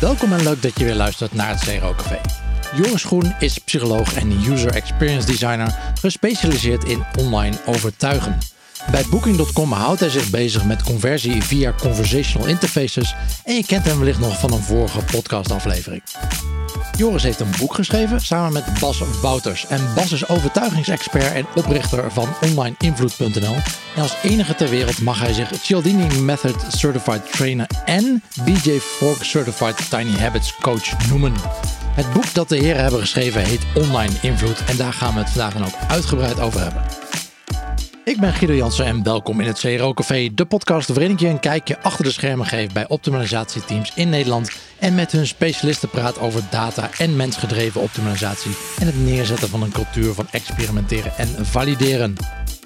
Welkom en leuk dat je weer luistert naar het CRO Café. Joris Groen is psycholoog en user experience designer gespecialiseerd in online overtuigen. Bij Booking.com houdt hij zich bezig met conversie via conversational interfaces en je kent hem wellicht nog van een vorige podcastaflevering. Joris heeft een boek geschreven samen met Bas Wouters. En Bas is overtuigingsexpert en oprichter van onlineinvloed.nl. En als enige ter wereld mag hij zich Cialdini Method Certified Trainer en BJ Fogg Certified Tiny Habits Coach noemen. Het boek dat de heren hebben geschreven heet Online Invloed en daar gaan we het vandaag dan ook uitgebreid over hebben. Ik ben Guido Jansen en welkom in het CRO Café, de podcast waarin ik je een kijkje achter de schermen geef bij optimalisatieteams in Nederland en met hun specialisten praat over data en mensgedreven optimalisatie en het neerzetten van een cultuur van experimenteren en valideren.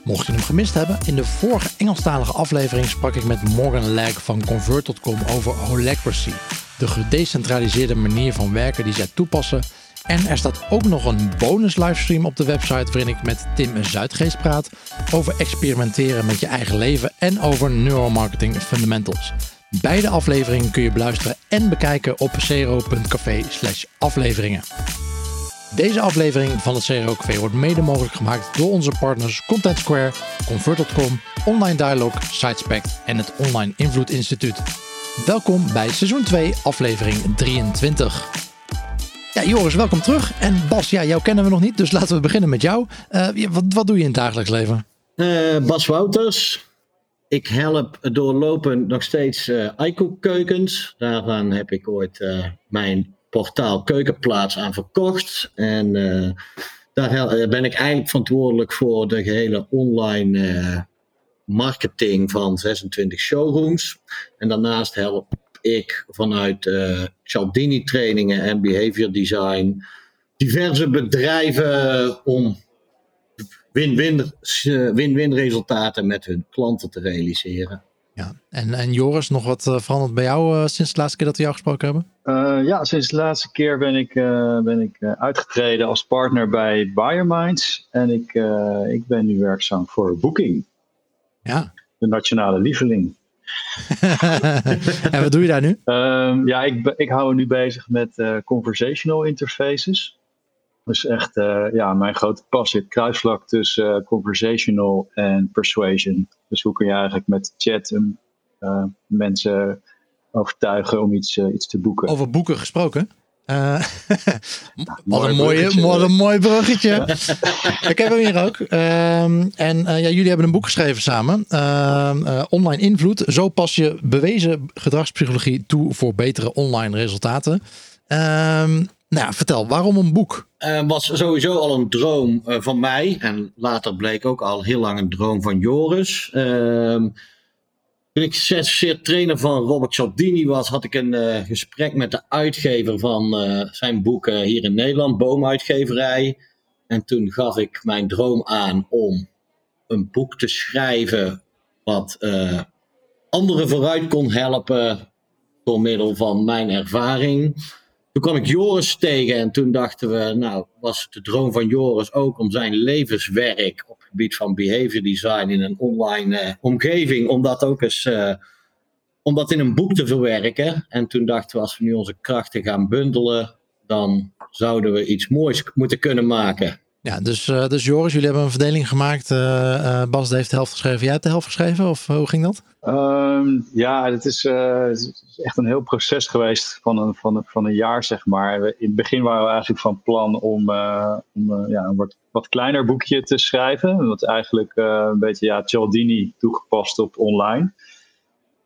Mocht je hem gemist hebben, in de vorige Engelstalige aflevering sprak ik met Morgan Lag van Convert.com over Holacracy, de gedecentraliseerde manier van werken die zij toepassen en er staat ook nog een bonus livestream op de website waarin ik met Tim Zuidgeest praat over experimenteren met je eigen leven en over neuromarketing fundamentals. Beide afleveringen kun je beluisteren en bekijken op cero.café afleveringen. Deze aflevering van het CRO Café wordt mede mogelijk gemaakt door onze partners Content Square, Convert.com, Online Dialog, Sitespect en het Online Invloed Instituut. Welkom bij seizoen 2, aflevering 23. Ja, Joris, welkom terug. En Bas, ja, jou kennen we nog niet, dus laten we beginnen met jou. Uh, wat, wat doe je in het dagelijks leven? Uh, Bas Wouters. Ik help doorlopend nog steeds uh, keukens. Daarvan heb ik ooit mijn portaal Keukenplaats aan verkocht. En daar ben ik eigenlijk verantwoordelijk voor de gehele online marketing van 26 showrooms. En daarnaast help ik vanuit uh, Cialdini trainingen en behavior design diverse bedrijven om win-win eh, win-win resultaten met hun klanten te realiseren. Ja, en, en Joris, nog wat uh, veranderd bij jou sinds de laatste keer dat we jou gesproken hebben? ja, sinds de laatste keer ben ik, ben ik uitgetreden als partner bij Buyerminds. En ik, ik ben nu werkzaam voor Booking. Ja. De nationale lieveling. En wat doe je daar nu? Um, ja, ik, ik hou me nu bezig met uh, conversational interfaces. Dus echt, uh, ja, mijn grote passie, het kruisvlak tussen uh, conversational en persuasion. Dus hoe kun je eigenlijk met chat mensen overtuigen om iets, iets te boeken? Over boeken gesproken? Uh, wat, een mooie, wat een mooi bruggetje. ik heb hem hier ook. Uh, en uh, ja, jullie hebben een boek geschreven samen. Ehm, eh, online invloed. Zo pas je bewezen gedragspsychologie toe voor betere online resultaten. Ehm, nou ja, vertel, waarom een boek? Was sowieso al een droom van mij. En later bleek ook al heel lang een droom van Joris. Toen ik certificeerd trainer van Robert Cialdini was, had ik een uh, gesprek met de uitgever van uh, zijn boeken hier in Nederland, Boomuitgeverij. En toen gaf ik mijn droom aan om een boek te schrijven wat anderen vooruit kon helpen door middel van mijn ervaring. Toen kwam ik Joris tegen en toen dachten we, nou, was de droom van Joris ook om zijn levenswerk gebied van behavior design in een online uh, omgeving, om dat ook eens, uh, om dat in een boek te verwerken. En toen dachten we, als we nu onze krachten gaan bundelen, dan zouden we iets moois moeten kunnen maken. Ja, dus, uh, dus Joris, jullie hebben een verdeling gemaakt. Uh, Bas heeft de helft geschreven. Jij hebt de helft geschreven? Of hoe ging dat? Um, ja, het is, het is, echt een heel proces geweest van een, van, een, van een jaar, zeg maar. In het begin waren we eigenlijk van plan om, om ja, een wat, wat kleiner boekje te schrijven. Wat eigenlijk een beetje ja, Cialdini toegepast op online.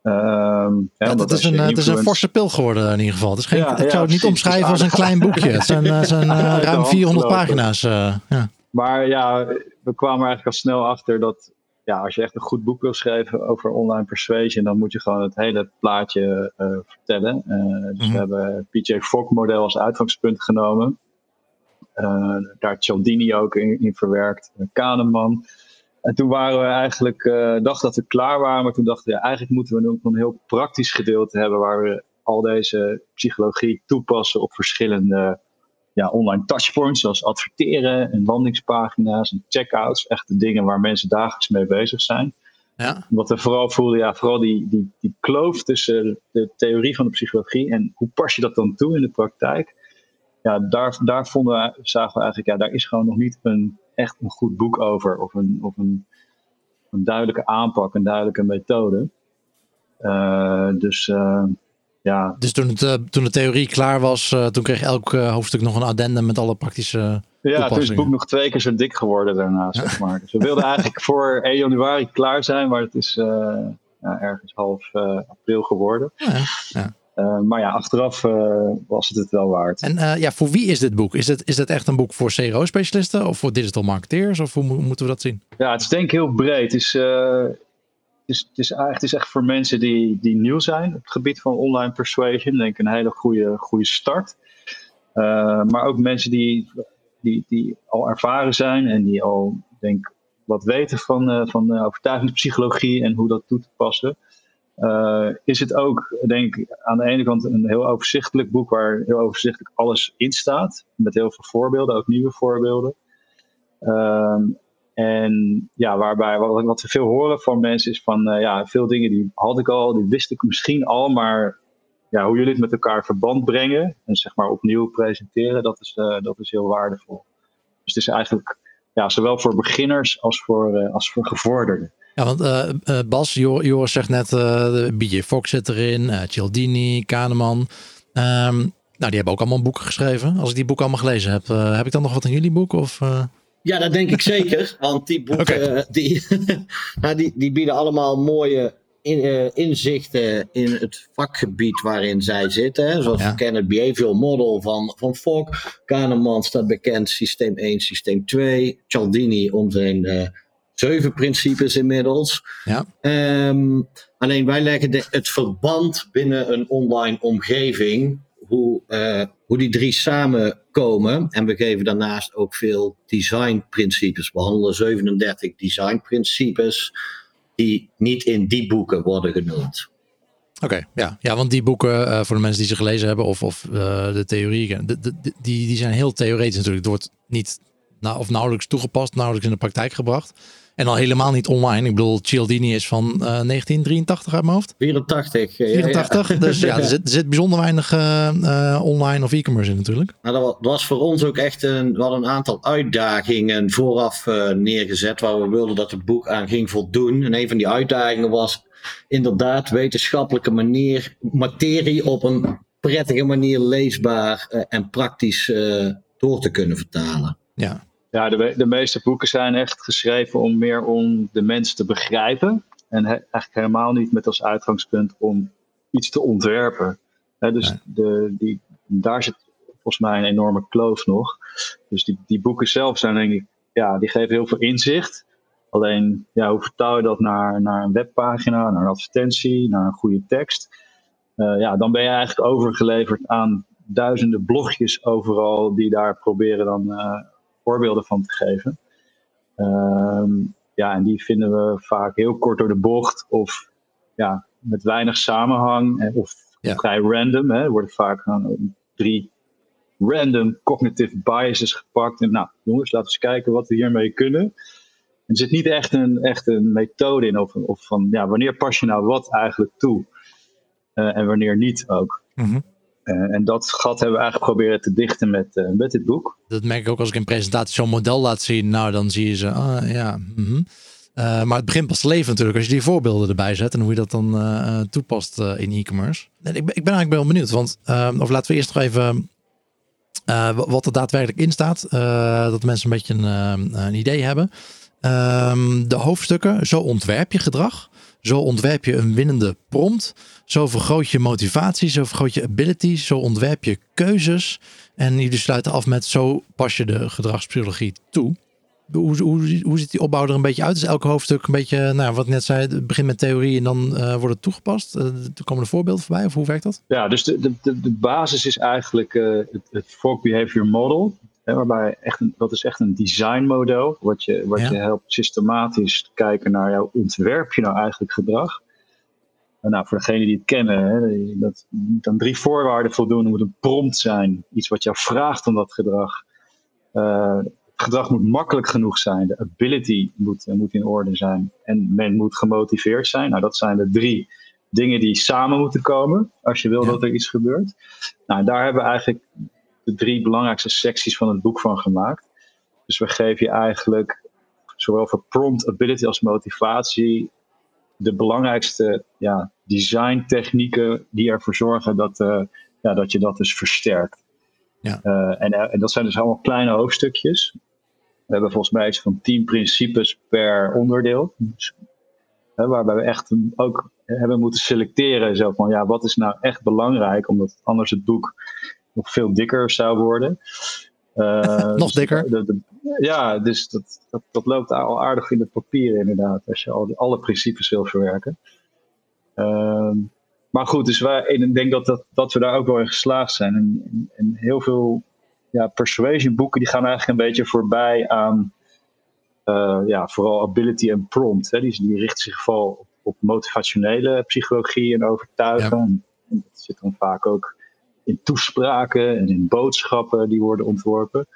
Um, ja, dat is een, het is een forse pil geworden in ieder geval. Het is geen, ja, ik zou het niet omschrijven als een klein boekje. Het zijn, uh, zijn uh, ruim 400 pagina's. Uh, ja. Maar ja, we kwamen er eigenlijk al snel achter dat ja, als je echt een goed boek wil schrijven over online persuasion, dan moet je gewoon het hele plaatje vertellen. dus mm -hmm. we hebben PJ Fogg model als uitgangspunt genomen. daar Cialdini ook in, in verwerkt, Kahneman. En toen waren we eigenlijk, uh, dachten dat we klaar waren, maar toen dachten we, ja, eigenlijk moeten we nog een heel praktisch gedeelte hebben waar we al deze psychologie toepassen op verschillende ja, online touchpoints, zoals adverteren en landingspagina's en checkouts. Echt de dingen waar mensen dagelijks mee bezig zijn. Ja. Wat we vooral voelden, ja, vooral die, die, die kloof tussen de theorie van de psychologie en hoe pas je dat dan toe in de praktijk. Ja, daar, daar vonden we, zagen we eigenlijk, ja, daar is gewoon nog niet een, echt een goed boek over. Of een, of een, een duidelijke aanpak, een duidelijke methode. Uh, dus uh, ja. Dus toen, het, uh, toen de theorie klaar was, toen kreeg elk hoofdstuk nog een addendum met alle praktische ja, toen is het boek nog twee keer zo dik geworden daarna, zeg maar. Dus we wilden eigenlijk voor 1 januari klaar zijn, maar het is ja, ergens half april geworden. Ja, ja. Uh, maar ja, achteraf was het het wel waard. En ja, voor wie is dit boek? Is het, is het echt een boek voor CRO-specialisten of voor digital marketeers? Of hoe moeten we dat zien? Ja, het is denk ik heel breed. Het is, het is, het is, het is echt voor mensen die, die nieuw zijn op het gebied van online persuasion. Denk ik een hele goede, goede start. maar ook mensen die die, die al ervaren zijn en die al, denk wat weten van, van overtuigingspsychologie en hoe dat toe te passen. Uh, is het ook, denk ik, aan de ene kant een heel overzichtelijk boek waar heel overzichtelijk alles in staat. Met heel veel voorbeelden, ook nieuwe voorbeelden. Ehm, en ja, waarbij wat, we veel horen van mensen is van, ja, veel dingen die had ik al, die wist ik misschien al, maar ja, hoe jullie het met elkaar verband brengen en zeg maar opnieuw presenteren, dat is, uh, dat is heel waardevol. Dus het is eigenlijk ja, zowel voor beginners als voor, als voor gevorderden. Ja, want uh, Bas, Joris zegt net, BJ Fox zit erin, Cialdini, Kahneman. Um, nou, die hebben ook allemaal boeken geschreven. Als ik die boeken allemaal gelezen heb, heb ik dan nog wat aan jullie boek? Of, Ja, dat denk ik zeker. Want die boeken die, nou, die, die bieden allemaal mooie in, uh, inzichten in het vakgebied waarin zij zitten. Hè. Zoals we kennen het behavioral model van, van Fogg. Kahneman staat bekend, systeem 1, systeem 2. Cialdini om zijn uh, zeven principes inmiddels. Ja. Um, alleen wij leggen de, het verband binnen een online omgeving. Hoe, uh, hoe die drie samenkomen. En we geven daarnaast ook veel designprincipes. We behandelen 37 designprincipes die niet in die boeken worden genoemd. Oké, ja. ja, want die boeken, uh, voor de mensen die ze gelezen hebben of, of uh, de de, die, die zijn heel theoretisch natuurlijk. Het wordt niet nou, of nauwelijks toegepast, nauwelijks in de praktijk gebracht. En al helemaal niet online. Ik bedoel, Cialdini is van uh, 1983 uit mijn hoofd. 84. 84. Ja. Dus ja, er zit, er zit bijzonder weinig uh, online of e-commerce in natuurlijk. Nou, dat was voor ons ook echt een, we hadden een aantal uitdagingen vooraf uh, neergezet. Waar we wilden dat het boek aan ging voldoen. En een van die uitdagingen was inderdaad wetenschappelijke manier, materie op een prettige manier leesbaar en praktisch door te kunnen vertalen. Ja, ja, de, de meeste boeken zijn echt geschreven om meer om de mens te begrijpen. En eigenlijk helemaal niet met als uitgangspunt om iets te ontwerpen. dus de, die, daar zit volgens mij een enorme kloof nog. Dus die, die boeken zelf zijn denk ik, ja, die geven heel veel inzicht. Alleen, ja, hoe vertaal je dat naar, naar een webpagina, naar een advertentie, naar een goede tekst? Uh, ja, dan ben je eigenlijk overgeleverd aan duizenden blogjes overal die daar proberen dan uh, voorbeelden van te geven. Ehm, ja, en die vinden we vaak heel kort door de bocht of ja, met weinig samenhang of vrij random. Hè. Er worden vaak drie random cognitive biases gepakt. En nou, jongens, laten we eens kijken wat we hiermee kunnen. Er zit niet echt een, echt een methode in of, of van ja, wanneer pas je nou wat eigenlijk toe uh, en wanneer niet ook. Mm eh, en dat gat hebben we eigenlijk proberen te dichten met, uh, met dit boek. Dat merk ik ook als ik in presentatie zo'n model laat zien. Nou, dan zie je ze, ah, ja. Mm maar het begint pas te leven natuurlijk als je die voorbeelden erbij zet. En hoe je dat dan toepast in e-commerce. Ik, ik, ben eigenlijk wel benieuwd. Want, of laten we eerst nog even wat er daadwerkelijk in staat. dat mensen een beetje een, een idee hebben. Ehm, de hoofdstukken, zo ontwerp je gedrag. Zo ontwerp je een winnende prompt. Zo vergroot je motivatie, zo vergroot je ability, zo ontwerp je keuzes. En jullie sluiten af met zo pas je de gedragspsychologie toe. Hoe, hoe, hoe ziet die opbouw er een beetje uit? Is elk hoofdstuk een beetje, nou, wat ik net zei, begint met theorie en dan uh, wordt het toegepast? Uh, er komen er voorbeelden voorbij of hoe werkt dat? Ja, dus de, de, de basis is eigenlijk uh, het, het Folk Behavior Model. Hè, waarbij echt een, dat is echt een designmodel. Wat je, wat je helpt systematisch kijken naar jouw ontwerp je nou eigenlijk gedrag. En nou, voor degenen die het kennen, hè, dat moet aan drie voorwaarden voldoen. Er moet een prompt zijn, iets wat jou vraagt om dat gedrag. Uh, gedrag moet makkelijk genoeg zijn. De ability moet, moet in orde zijn. En men moet gemotiveerd zijn. Nou, dat zijn de drie dingen die samen moeten komen. Als je wil dat er iets gebeurt. Nou, daar hebben we eigenlijk de drie belangrijkste secties van het boek van gemaakt. Dus we geven je eigenlijk zowel voor prompt ability als motivatie de belangrijkste ja, design technieken die ervoor zorgen dat, uh, ja, dat je dat dus versterkt. Ja. Uh, en, en, dat zijn dus allemaal kleine hoofdstukjes. We hebben volgens mij iets van tien principes per onderdeel. Dus, hè, waarbij we echt ook hebben moeten selecteren. Zo van, ja, wat is nou echt belangrijk? Omdat anders het boek nog veel dikker zou worden. Uh, nog dus dikker? De, ja, dus dat, dat, dat, loopt al aardig in het papier inderdaad. Als je al die, alle principes wil verwerken. Uh, maar goed, dus wij, ik denk dat, dat, dat we daar ook wel in geslaagd zijn. En, en, en heel veel ja, persuasion boeken die gaan eigenlijk een beetje voorbij aan uh, ja, vooral ability en prompt. Hè. Die, die richten zich vooral op, op motivationele psychologie en overtuigen. En dat zit dan vaak ook in toespraken en in boodschappen die worden ontworpen.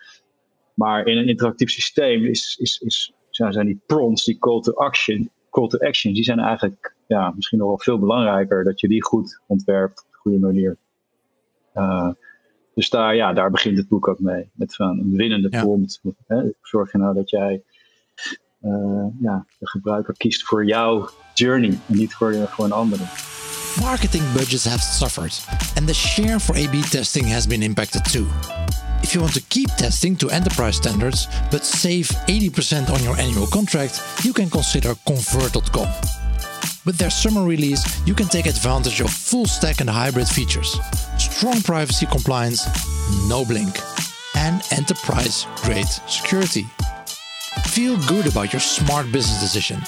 Maar in een interactief systeem is, is, is, zijn die prompts, die call to action, call to action, die zijn eigenlijk ja, misschien nog wel veel belangrijker dat je die goed ontwerpt op een goede manier. Uh, dus daar, ja, daar begint het boek ook mee. Met van een winnende prompt. Hè? Zorg je nou dat jij uh, ja, de gebruiker kiest voor jouw journey en niet voor, voor een andere. Marketing budgets have suffered, and the share for A-B testing has been impacted too. If you want to keep testing to enterprise standards but save 80% on your annual contract, you can consider Convert.com. With their summer release, you can take advantage of full stack and hybrid features, strong privacy compliance, no blink, and enterprise grade security. Feel good about your smart business decision.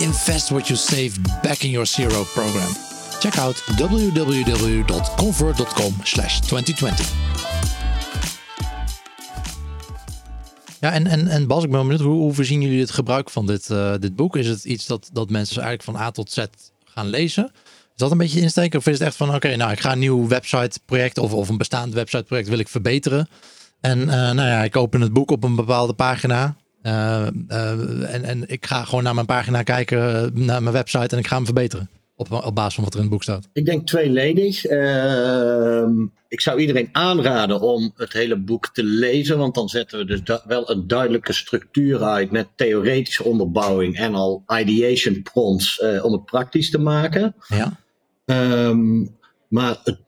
Invest what you save back in your CRO program. Check out www.convert.com/2020. Ja, en, en, en Bas, ik ben benieuwd, hoe, hoe voorzien jullie het gebruik van dit, uh, dit boek? Is het iets dat, dat mensen eigenlijk van A tot Z gaan lezen? Is dat een beetje insteken? Of is het echt van, oké, nou, ik ga een nieuw websiteproject of, of een bestaand websiteproject wil ik verbeteren. En uh, nou ja, ik open het boek op een bepaalde pagina. Uh, en, en ik ga gewoon naar mijn pagina kijken, naar mijn website en ik ga hem verbeteren. Op, op basis van wat er in het boek staat? Ik denk tweeledig. Uh, ik zou iedereen aanraden om het hele boek te lezen, want dan zetten we dus wel een duidelijke structuur uit met theoretische onderbouwing en al ideation prompts uh, om het praktisch te maken. Ja. Um, maar het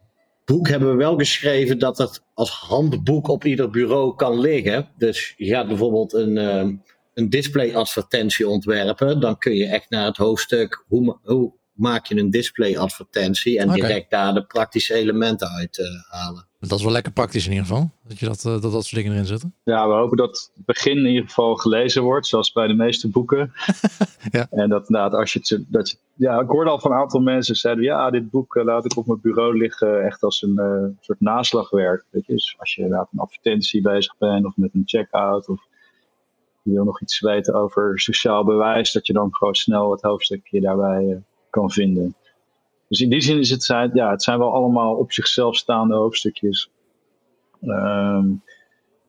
boek hebben we wel geschreven dat het als handboek op ieder bureau kan liggen. Dus je gaat bijvoorbeeld een, uh, een display advertentie ontwerpen, dan kun je echt naar het hoofdstuk hoe, hoe maak je een display advertentie en direct daar de praktische elementen uit uh, halen. Dat is wel lekker praktisch in ieder geval, dat je dat, uh, dat, dat soort dingen erin zitten. Ja, we hopen dat het begin in ieder geval gelezen wordt, zoals bij de meeste boeken. ja. En dat inderdaad, als je het, dat je, ja, ik hoorde al van een aantal mensen zeiden, ja, dit boek uh, laat ik op mijn bureau liggen, echt als een soort naslagwerk. Weet je? Dus als je inderdaad een advertentie bezig bent of met een checkout of je wil nog iets weten over sociaal bewijs, dat je dan gewoon snel het hoofdstukje daarbij kan vinden. Dus in die zin is het, ja, het zijn wel allemaal op zichzelf staande hoofdstukjes. Um,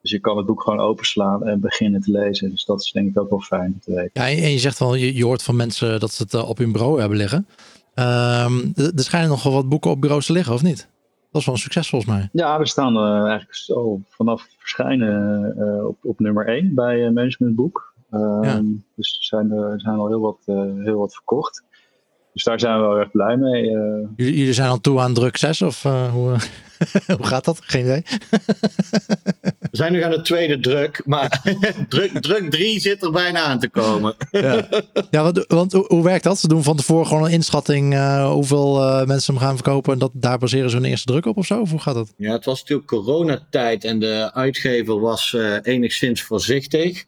dus je kan het boek gewoon openslaan en beginnen te lezen. Dus dat is denk ik ook wel fijn om te weten. Ja, en je zegt wel, je, je hoort van mensen dat ze het eh, op hun bureau hebben liggen. Um, er schijnen nog wel wat boeken op bureaus te liggen, of niet? Dat is wel een succes volgens mij. Ja, we staan uh, eigenlijk zo vanaf verschijnen uh, op, op nummer 1 bij uh, Management Boek. Um, ja. Dus er zijn, er zijn al heel wat, heel wat verkocht. Dus daar zijn we wel erg blij mee. Uh. Jullie zijn al toe aan druk 6 of uh, hoe, hoe gaat dat? Geen idee. we zijn nu aan de tweede druk, maar druk, druk 3 zit er bijna aan te komen. ja, ja want, want hoe werkt dat? Ze doen van tevoren gewoon een inschatting uh, hoeveel mensen hem gaan verkopen en dat, daar baseren ze hun eerste druk op of zo? Of hoe gaat dat? Ja, het was natuurlijk coronatijd en de uitgever was enigszins voorzichtig.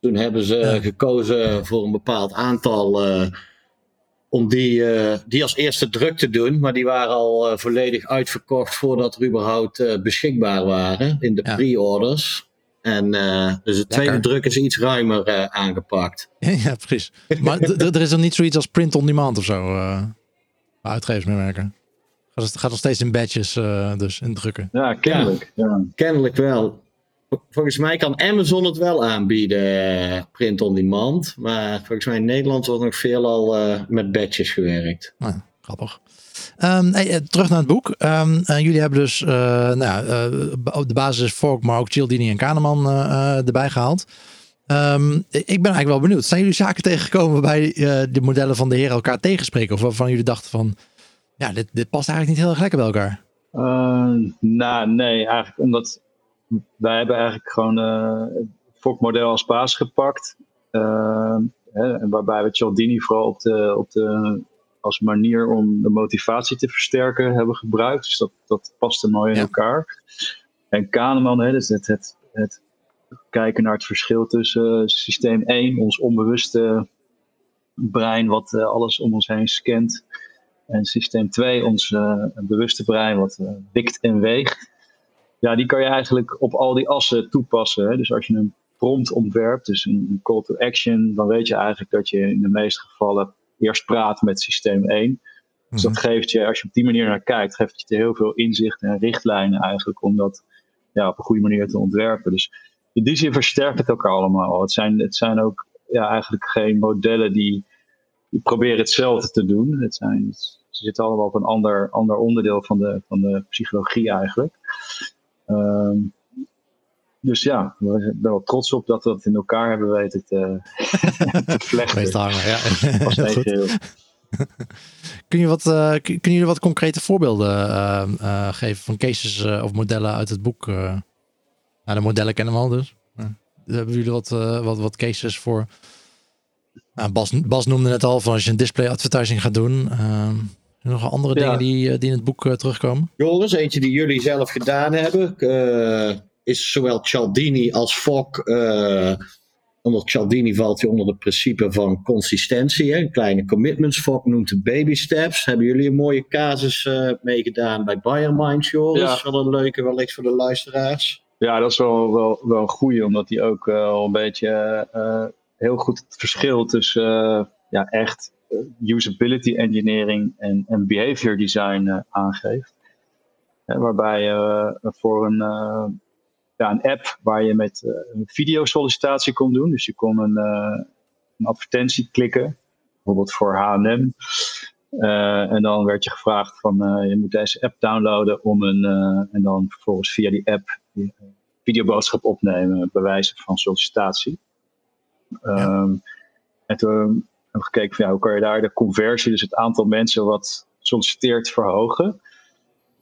Toen hebben ze ja. gekozen voor een bepaald aantal om die, uh, die als eerste druk te doen. Maar die waren al uh, volledig uitverkocht voordat er überhaupt uh, beschikbaar waren in de ja. pre-orders. En dus de tweede druk is iets ruimer aangepakt. ja, precies. Maar er is er niet zoiets als print on demand of zo? uitgevers mee werken? Het gaat nog steeds in badges, dus in drukken. Ja, kennelijk. Ja, ja. Kennelijk wel. Volgens mij kan Amazon het wel aanbieden, print on demand. Maar volgens mij in Nederland wordt nog veel al met badges gewerkt. Ah, grappig. Um, terug naar het boek. Um, jullie hebben dus uh, nou, uh, de basis Fork, maar ook Cialdini en Kahneman erbij gehaald. Um, ik ben eigenlijk wel benieuwd. Zijn jullie zaken tegengekomen waarbij de modellen van de heren elkaar tegenspreken? Of waarvan jullie dachten van, ja, dit, dit past eigenlijk niet heel erg lekker bij elkaar? nou, nee, eigenlijk omdat wij hebben eigenlijk gewoon het Fork-model als basis gepakt. Hè, waarbij we Cialdini vooral op de, op de als manier om de motivatie te versterken hebben gebruikt. Dus dat, dat paste mooi in elkaar. En Kahneman, hè, dus het, het, het kijken naar het verschil tussen uh, systeem 1, ons onbewuste brein, wat uh, alles om ons heen scant. En systeem 2, ons uh, bewuste brein, wat wikt en weegt. Ja, die kan je eigenlijk op al die assen toepassen. Hè. Dus als je een prompt ontwerpt, dus een, call to action, dan weet je eigenlijk dat je in de meeste gevallen eerst praat met systeem 1. Dus dat mhm. geeft je, als je op die manier naar kijkt, geeft je heel veel inzicht en richtlijnen eigenlijk om dat ja, op een goede manier te ontwerpen. Dus in die zin versterkt het elkaar allemaal. Het zijn, het zijn ook ja, eigenlijk geen modellen die, die proberen hetzelfde te doen. Het zijn, ze zitten allemaal op een ander, ander onderdeel van de, van de psychologie eigenlijk. Um, dus ja, ik ben wel trots op dat we het in elkaar hebben weten te, te vlechten. hangen, ja. Kun je wat, uh, kun jullie wat concrete voorbeelden uh, uh, geven van cases of modellen uit het boek? nou, de modellen kennen we al dus. hebben jullie wat, wat, wat cases voor? Nou, Bas, Bas noemde het al van als je een display advertising gaat doen. Nog andere dingen die, die in het boek terugkomen? Joris, eentje die jullie zelf gedaan hebben is zowel Cialdini als Fok. Uh, onder Cialdini valt hij onder het principe van consistentie. Hè? Kleine commitments. Fok noemt de baby steps. Hebben jullie een mooie casus uh, meegedaan bij Bayern Minds, Joris? Ja. Wel een leuke, wellicht voor de luisteraars. Ja, dat is wel, wel, wel een goeie, omdat hij ook uh, een beetje heel goed het verschil tussen ja, echt usability engineering en, en behavior design aangeeft. waarbij je voor een ja, een app waar je met een videosollicitatie kon doen. Dus je kon een, een advertentie klikken, bijvoorbeeld voor H&M. Uh, en dan werd je gevraagd van je moet deze app downloaden om een, en dan vervolgens via die app die videoboodschap opnemen, bewijzen van sollicitatie. Um, en toen hebben gekeken van ja, hoe kan je daar de conversie, dus het aantal mensen wat solliciteert, verhogen.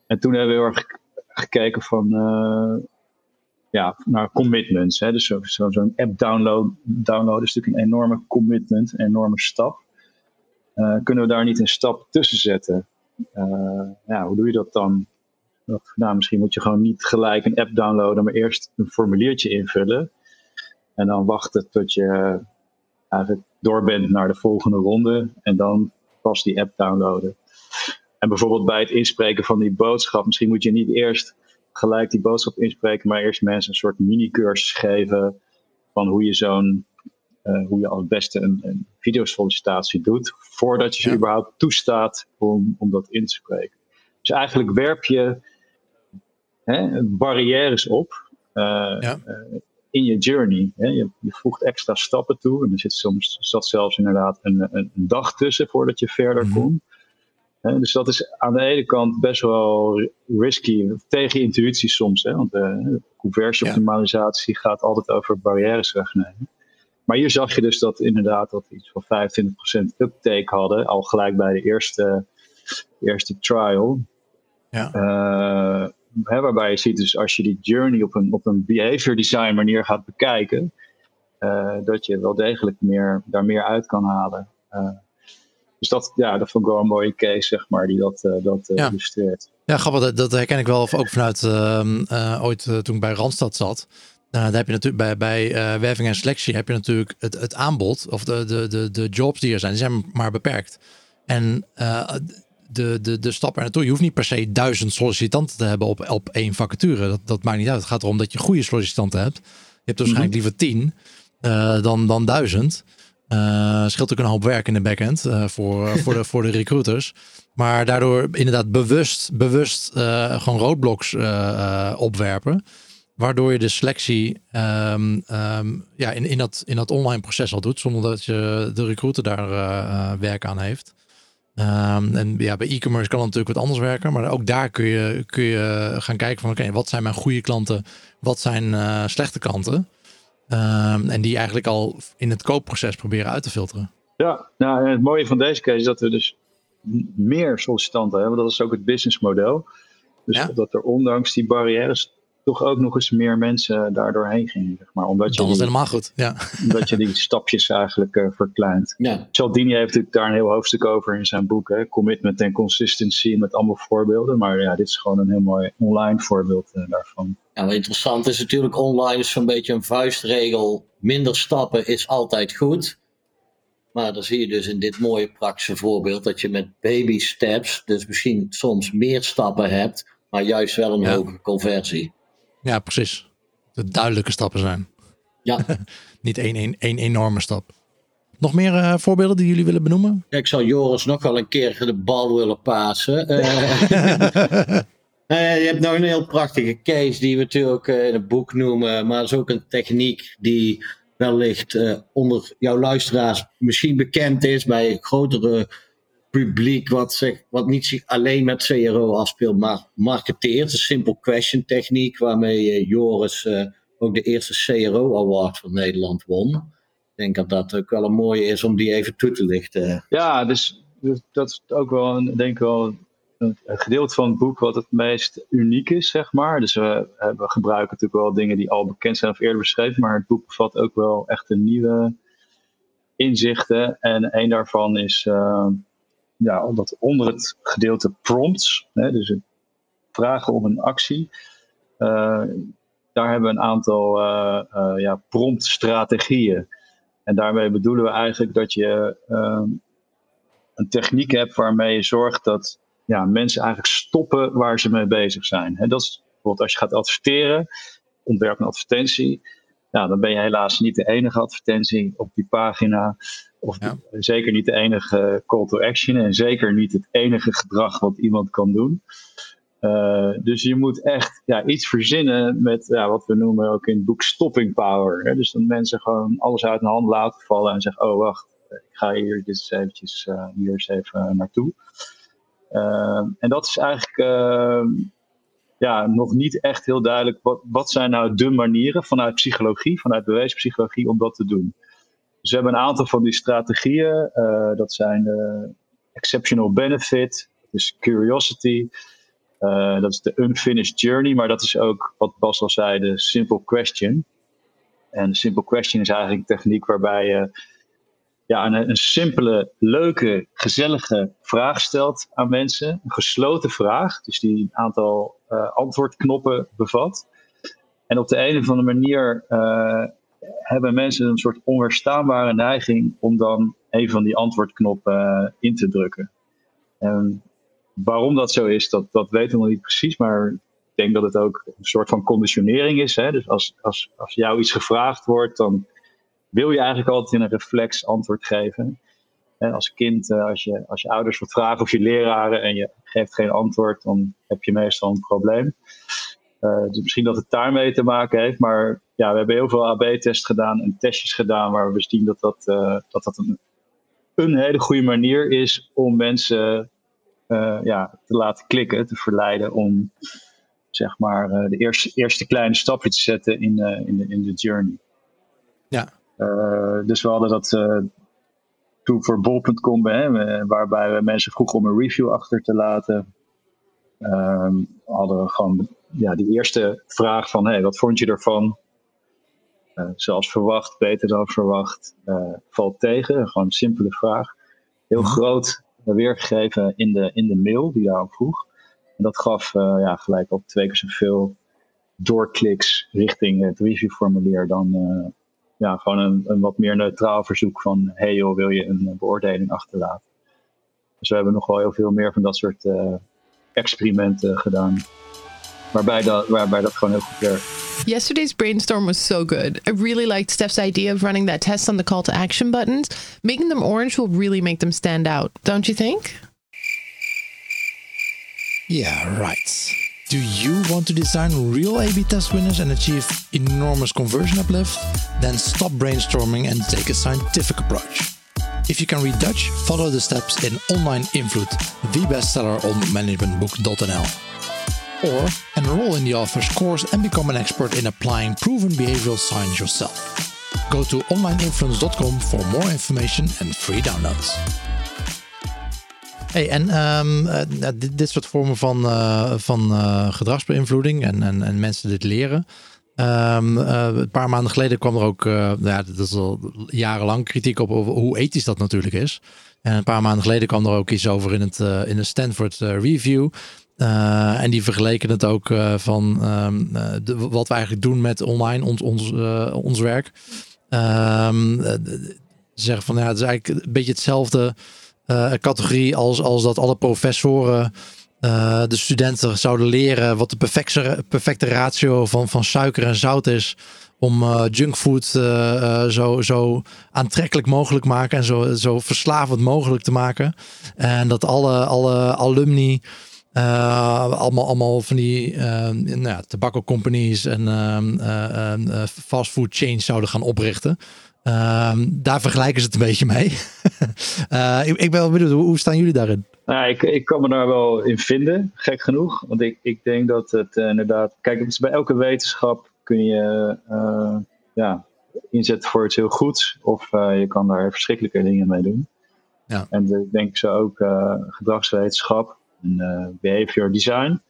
En toen hebben we heel erg gekeken van ja, naar commitments. Hè. Dus zo'n zo, app download, download is natuurlijk een enorme commitment, een enorme stap. Uh, kunnen we daar niet een stap tussen zetten? Uh, ja, hoe doe je dat dan? Nou, misschien moet je gewoon niet gelijk een app downloaden, maar eerst een formuliertje invullen. En dan wachten tot je eigenlijk door bent naar de volgende ronde. En dan pas die app downloaden. En bijvoorbeeld bij het inspreken van die boodschap, misschien moet je niet eerst gelijk die boodschap inspreken, maar eerst mensen een soort mini-cursus geven van hoe je zo'n, uh, hoe je als beste een, een videosollicitatie doet, voordat je ze überhaupt toestaat om, om dat in te spreken. Dus eigenlijk werp je hè, barrières op uh, ja. uh, in je journey. Hè. Je, je, voegt extra stappen toe en er zit soms zat zelfs inderdaad een, een, dag tussen voordat je verder mm -hmm. komt dus dat is aan de ene kant best wel risky, tegen intuïtie soms. Hè? Want uh, conversieoptimalisatie gaat altijd over barrières wegnemen. Maar hier zag je dus dat inderdaad dat iets van 25% uptake hadden, al gelijk bij de eerste, eerste trial. Ja. Uh, hè, waarbij je ziet dus als je die journey op een, op een behavior design manier gaat bekijken, uh, dat je wel degelijk meer, daar meer uit kan halen. Dus dat, ja, dat vond ik wel een mooie case, zeg maar, die dat, uh, dat ja. illustreert. Ja, grappig, dat, dat herken ik wel ook vanuit uh, ooit toen ik bij Randstad zat. daar heb je natuurlijk bij, bij werving en selectie heb je natuurlijk het, het aanbod of de, de, de, de jobs die er zijn, die zijn maar beperkt. En de, de, de stap er naartoe, je hoeft niet per se duizend sollicitanten te hebben op, op één vacature. Dat, dat maakt niet uit. Het gaat erom dat je goede sollicitanten hebt. Je hebt waarschijnlijk mm liever tien dan, dan duizend. Uh, scheelt ook een hoop werk in de backend uh, voor, voor, de, voor de recruiters. Maar daardoor inderdaad bewust, bewust gewoon roadblocks opwerpen. Waardoor je de selectie ehm, ehm, ja, in, in, dat, in dat online proces al doet, zonder dat je de recruiter daar werk aan heeft. Um, en ja, bij e-commerce kan het natuurlijk wat anders werken, maar ook daar kun je, kun je gaan kijken van oké, wat zijn mijn goede klanten, wat zijn uh, slechte klanten. en die eigenlijk al in het koopproces proberen uit te filteren. Ja, nou, en het mooie van deze case is dat we dus meer sollicitanten hebben. Dat is ook het businessmodel. Dus ja? dat er ondanks die barrières toch ook nog eens meer mensen daardoor heen gingen. Zeg maar, omdat je dat helemaal goed. Ja. Omdat je die stapjes eigenlijk uh, verkleint. Ja. Cialdini heeft natuurlijk daar een heel hoofdstuk over in zijn boek. Hè? Commitment en consistency met allemaal voorbeelden. Maar ja, dit is gewoon een heel mooi online voorbeeld uh, daarvan. Ja, wat interessant is natuurlijk online is zo'n beetje een vuistregel. Minder stappen is altijd goed. Maar dan zie je dus in dit mooie praktische voorbeeld dat je met baby steps, dus misschien soms meer stappen hebt, maar juist wel een ja. hoge conversie. Ja, precies. De duidelijke stappen zijn. Ja. Niet één, één, één enorme stap. Nog meer uh, voorbeelden die jullie willen benoemen? Ik zou Joris nog wel een keer de bal willen pasen. Uh, Uh, je hebt nog een heel prachtige case die we natuurlijk uh, in het boek noemen, maar dat is ook een techniek die wellicht uh, onder jouw luisteraars misschien bekend is bij grotere publiek, wat, zeg, wat niet alleen met CRO afspeelt, maar marketeert. De simple question techniek, waarmee uh, Joris uh, ook de eerste CRO Award van Nederland won. Ik denk dat dat ook wel een mooie is om die even toe te lichten. Ja, dus, dus dat is ook wel, een, denk ik wel, een gedeelte van het boek wat het meest uniek is, zeg maar. Dus we, gebruiken natuurlijk wel dingen die al bekend zijn of eerder beschreven, maar het boek bevat ook wel echt een nieuwe inzichten. En een daarvan is uh, ja, dat onder het gedeelte prompts, hè, dus het vragen om een actie, uh, daar hebben we een aantal uh, ja, promptstrategieën. En daarmee bedoelen we eigenlijk dat je een techniek hebt waarmee je zorgt dat ja, mensen eigenlijk stoppen waar ze mee bezig zijn. En dat is bijvoorbeeld als je gaat adverteren, ontwerp een advertentie. Ja, dan ben je helaas niet de enige advertentie op die pagina. Of zeker niet de enige call to action. En zeker niet het enige gedrag wat iemand kan doen. Uh, dus je moet echt ja, iets verzinnen met ja, wat we noemen ook in het boek stopping power. Hè? Dus dat mensen gewoon alles uit hun hand laten vallen en zeggen: Oh, wacht, ik ga hier dit eens eventjes, uh, hier eens even naartoe. En dat is eigenlijk ehm, ja, nog niet echt heel duidelijk. Wat, wat zijn nou de manieren vanuit psychologie, vanuit bewezen psychologie, om dat te doen? Dus we hebben een aantal van die strategieën. Uh, dat zijn de exceptional benefit, dat is curiosity, uh, dat is de unfinished journey, maar dat is ook wat Bas al zei, de simple question. En de simple question is eigenlijk een techniek waarbij je ja, een, simpele, leuke, gezellige vraag stelt aan mensen. Een gesloten vraag, dus die een aantal uh, antwoordknoppen bevat. En op de een of andere manier uh, hebben mensen een soort onweerstaanbare neiging om dan een van die antwoordknoppen uh, in te drukken. En waarom dat zo is, dat, dat weten we nog niet precies, maar ik denk dat het ook een soort van conditionering is. Hè? Dus als, als, als jou iets gevraagd wordt, dan wil je eigenlijk altijd in een reflex antwoord geven. En als kind, eh, als je, als je ouders wat vragen of je leraren en je geeft geen antwoord, dan heb je meestal een probleem. Uh, dus misschien dat het daarmee te maken heeft, maar ja, we hebben heel veel AB-tests gedaan en testjes gedaan waar we zien dat dat, uh, dat, dat een, een hele goede manier is om mensen ja, te laten klikken, te verleiden om zeg maar de eerste, eerste kleine stapje te zetten in, in, de, in de journey. Ja, dus we hadden dat uh, toen voor bol.com, waarbij we mensen vroegen om een review achter te laten. Um, hadden we gewoon ja, die eerste vraag van, hey, wat vond je ervan? Uh, zoals verwacht, beter dan verwacht, valt tegen. Gewoon een simpele vraag. Heel groot weergegeven in de, in de mail die daarop vroeg. En dat gaf ja, gelijk op twee keer zoveel doorkliks richting het reviewformulier dan, ja, gewoon een, een wat meer neutraal verzoek van hey joh, wil je een beoordeling achterlaten? Dus we hebben nog wel heel veel meer van dat soort uh, experimenten gedaan. Waarbij dat, waarbij dat gewoon heel goed werkt. Yesterday's brainstorm was so good. I really liked Steph's idea of running that test on the call to action buttons. Making them orange will really make them stand out, don't you think? Yeah, right. Do you want to design real A B test winners and achieve enormous conversion uplift? Then stop brainstorming and take a scientific approach. If you can read Dutch, follow the steps in Online Invloed, the bestseller on managementbook.nl. Or enroll in the author's course and become an expert in applying proven behavioral science yourself. Go to onlineinfluence.com for more information and free downloads. En um, uh, dit, dit, soort vormen van, uh, van uh, gedragsbeïnvloeding en, en, en mensen dit leren. Um, een paar maanden geleden kwam er ook, ja, dat is al jarenlang kritiek op over hoe ethisch dat natuurlijk is. En een paar maanden geleden kwam er ook iets over in het in de Stanford Review. En die vergeleken het ook van de, wat we eigenlijk doen met online, ons, ons, ons werk. Um, zeggen van ja, het is eigenlijk een beetje hetzelfde categorie als, als dat alle professoren de studenten zouden leren wat de perfecte, perfecte ratio van, van suiker en zout is. Om junkfood zo, zo aantrekkelijk mogelijk maken en zo, zo verslavend mogelijk te maken. En dat alle, alle alumni allemaal, allemaal van die nou ja, tobacco companies en uh, fast food chains zouden gaan oprichten. Ehm, daar vergelijken ze het een beetje mee. ik, ik ben wel benieuwd, hoe, hoe staan jullie daarin? Nou, ik, ik kan me daar wel in vinden, gek genoeg. Want ik, ik denk dat het inderdaad. Kijk, het is bij elke wetenschap kun je ja, inzetten voor iets heel goeds. Of je kan daar verschrikkelijke dingen mee doen. Ja. En ik denk zo ook gedragswetenschap en behavior design.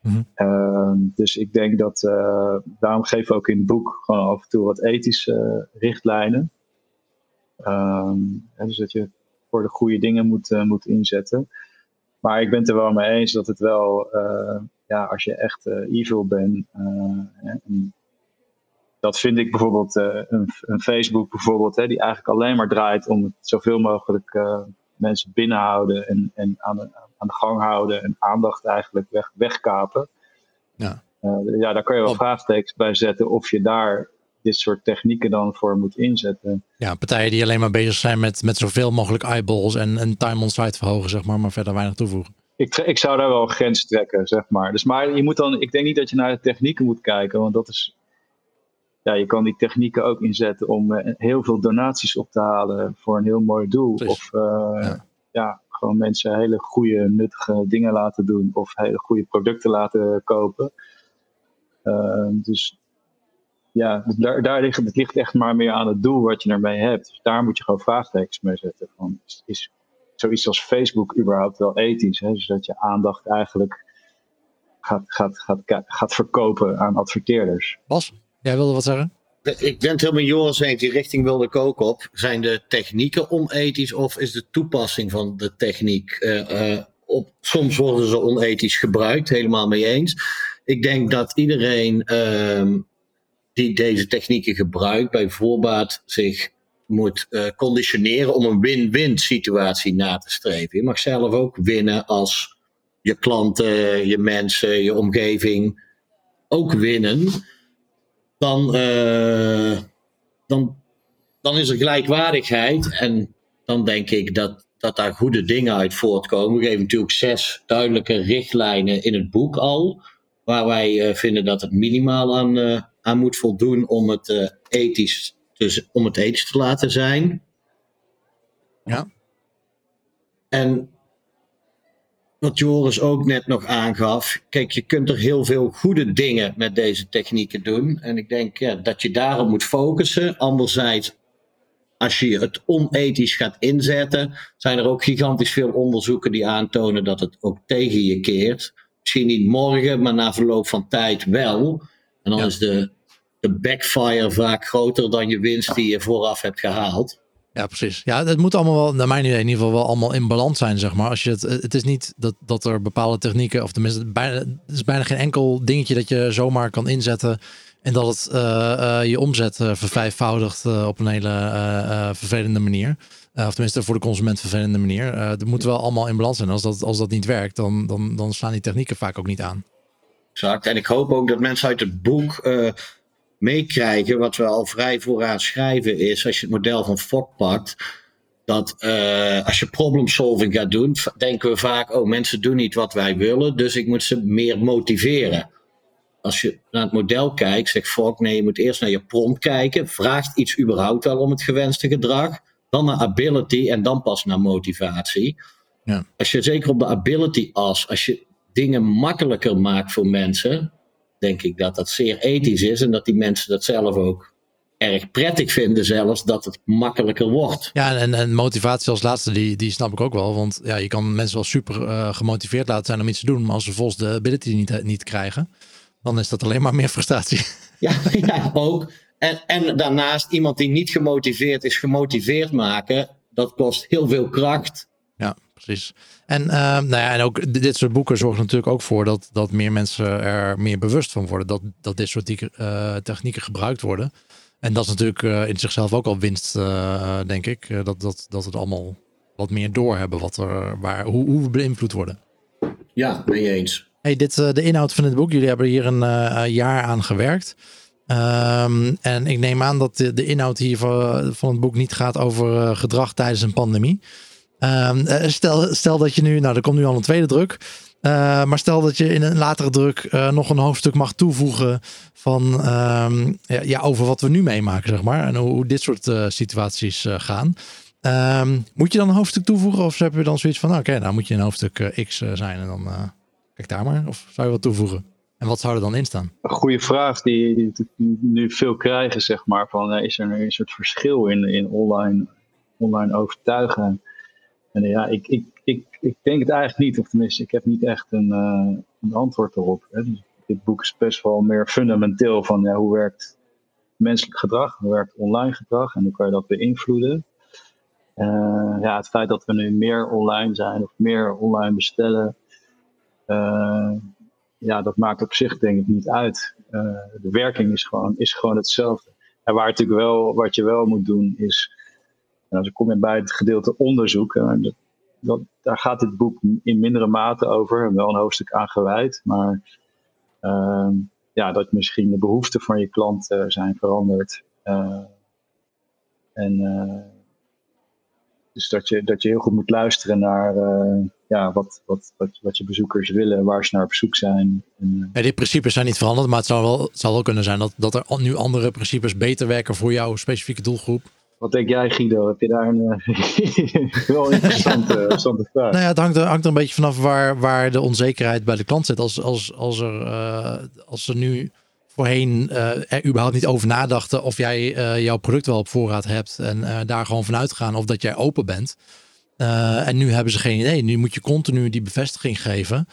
Mm -hmm. dus ik denk dat, uh, daarom geven we ook in het boek gewoon af en toe wat ethische richtlijnen. Um, dus dat je voor de goede dingen moet, uh, moet inzetten. Maar ik ben het er wel mee eens dat het wel, ja, als je echt evil bent, dat vind ik bijvoorbeeld een, een, Facebook bijvoorbeeld, hè, die eigenlijk alleen maar draait om het zoveel mogelijk mensen binnenhouden en, en aan, de, aan de gang houden en aandacht eigenlijk weg, wegkapen. Ja. Uh, ja, daar kan je wel vraagtekens bij zetten of je daar dit soort technieken dan voor moet inzetten. Ja, partijen die alleen maar bezig zijn met, met zoveel mogelijk eyeballs en, en time on site verhogen, zeg maar, maar verder weinig toevoegen. Ik, ik zou daar wel een grens trekken, zeg maar. Dus maar je moet dan, ik denk niet dat je naar de technieken moet kijken, want dat is, ja, je kan die technieken ook inzetten om uh, heel veel donaties op te halen voor een heel mooi doel. Of uh, ja. ja. gewoon mensen hele goede, nuttige dingen laten doen of hele goede producten laten kopen. Uh, dus ja, dus daar, daar ligt, het ligt echt maar meer aan het doel wat je ermee hebt. Dus daar moet je gewoon vraagtekens mee zetten. Van, is, is zoiets als Facebook überhaupt wel ethisch? Hè? Dus dat je aandacht eigenlijk gaat, gaat, gaat, gaat verkopen aan adverteerders. Bas? Jij wilde wat zeggen? Ik ben het helemaal Joris eens, die richting wilde ik ook op. Zijn de technieken onethisch of is de toepassing van de techniek uh, uh, op, soms worden ze onethisch gebruikt, helemaal mee eens. Ik denk dat iedereen uh, die deze technieken gebruikt, bij voorbaat zich moet uh, conditioneren om een win-win situatie na te streven. Je mag zelf ook winnen als je klanten, je mensen, je omgeving ook winnen dan, uh, dan, dan is er gelijkwaardigheid. En dan denk ik dat, dat daar goede dingen uit voortkomen. We geven natuurlijk zes duidelijke richtlijnen in het boek al. Waar wij uh, vinden dat het minimaal aan, uh, aan moet voldoen om het, ethisch, dus, om het ethisch te laten zijn. Ja. En wat Joris ook net nog aangaf. Kijk, je kunt er heel veel goede dingen met deze technieken doen. En ik denk ja, dat je daarop moet focussen. Anderzijds, als je het onethisch gaat inzetten, zijn er ook gigantisch veel onderzoeken die aantonen dat het ook tegen je keert. Misschien niet morgen, maar na verloop van tijd wel. En dan is de, de backfire vaak groter dan je winst die je vooraf hebt gehaald. Ja, precies. Ja, het moet allemaal wel, naar mijn idee in ieder geval wel allemaal in balans zijn, zeg maar. Als je het, het is niet dat, dat er bepaalde technieken, of tenminste, bijna, het is bijna geen enkel dingetje dat je zomaar kan inzetten en dat het uh, uh, je omzet uh, vervijfvoudigt op een hele vervelende manier. of tenminste voor de consument vervelende manier. dat moet wel allemaal in balans zijn. Als dat, als dat niet werkt, dan, dan, dan slaan die technieken vaak ook niet aan. Exact. En ik hoop ook dat mensen uit het boek meekrijgen, wat we al vrij vooraan schrijven, is als je het model van Fok pakt, dat uh, als je problem solving gaat doen, denken we vaak, oh mensen doen niet wat wij willen, dus ik moet ze meer motiveren. Als je naar het model kijkt, zegt Fogg, nee, je moet eerst naar je prompt kijken. Vraagt iets überhaupt wel om het gewenste gedrag? Dan naar ability en dan pas naar motivatie. Ja. Als je zeker op de ability as, als je dingen makkelijker maakt voor mensen, denk ik dat dat zeer ethisch is en dat die mensen dat zelf ook erg prettig vinden zelfs dat het makkelijker wordt. Ja, en, en motivatie als laatste, die, die snap ik ook wel. Want ja, je kan mensen wel super uh, gemotiveerd laten zijn om iets te doen. Maar als ze volgens de ability niet, niet krijgen, dan is dat alleen maar meer frustratie. Ja, ja ook. En, en daarnaast iemand die niet gemotiveerd is, gemotiveerd maken, dat kost heel veel kracht. Precies. En, uh, nou ja, en ook dit soort boeken zorgen natuurlijk ook voor dat, dat meer mensen er meer bewust van worden. Dat, dat dit soort uh, technieken gebruikt worden. En dat is natuurlijk uh, in zichzelf ook al winst, uh, denk ik. Dat, dat, dat het allemaal wat meer doorhebben wat er, waar, hoe, hoe we beïnvloed worden. Ja, ben je eens. Hey, dit, de inhoud van het boek, jullie hebben hier een jaar aan gewerkt. Um, en ik neem aan dat de, de inhoud hier van, van, het boek niet gaat over gedrag tijdens een pandemie. Um, stel, stel dat je nu, nou er komt nu al een tweede druk. Uh, maar stel dat je in een latere druk uh, nog een hoofdstuk mag toevoegen van um, ja, ja, over wat we nu meemaken, zeg maar. En hoe, dit soort situaties gaan. Um, moet je dan een hoofdstuk toevoegen? Of heb je dan zoiets van, nou, oké, okay, nou moet je een hoofdstuk X zijn en dan kijk daar maar. Of zou je wat toevoegen? En wat zou er dan in staan? Een goede vraag die, die, die nu veel krijgen, zeg maar. Van, is er een soort verschil in, in online, online overtuigen? En ja, ik, ik, ik, ik denk het eigenlijk niet, of tenminste, ik heb niet echt een, uh, een antwoord erop. Hè. Dit boek is best wel meer fundamenteel van ja, hoe werkt menselijk gedrag, hoe werkt online gedrag en hoe kan je dat beïnvloeden. Uh, ja, het feit dat we nu meer online zijn of meer online bestellen, ja, dat maakt op zich denk ik niet uit. de werking is gewoon, is gewoon hetzelfde. En waar natuurlijk wel, wat je wel moet doen is en als ik kom bij het gedeelte onderzoek, dat, dat, daar gaat dit boek in mindere mate over, wel een hoofdstuk aan gewijd, maar uh, ja, dat misschien de behoeften van je klant uh, zijn veranderd. Uh, en dus dat je, dat je heel goed moet luisteren naar ja, wat, wat, wat, wat je bezoekers willen, waar ze naar op zoek zijn. En, ja, die principes zijn niet veranderd, maar het zou wel, zou wel kunnen zijn dat, dat er nu andere principes beter werken voor jouw specifieke doelgroep. Wat denk jij, Guido? Heb je daar een uh, wel interessante, interessante vraag? Nou ja, het hangt er, hangt er een beetje vanaf waar, waar de onzekerheid bij de klant zit. Als, als, als, er, uh, als er nu voorheen uh, er überhaupt niet over nadachten of jij jouw product wel op voorraad hebt en daar gewoon vanuit gaan of dat jij open bent. en nu hebben ze geen idee. Nu moet je continu die bevestiging geven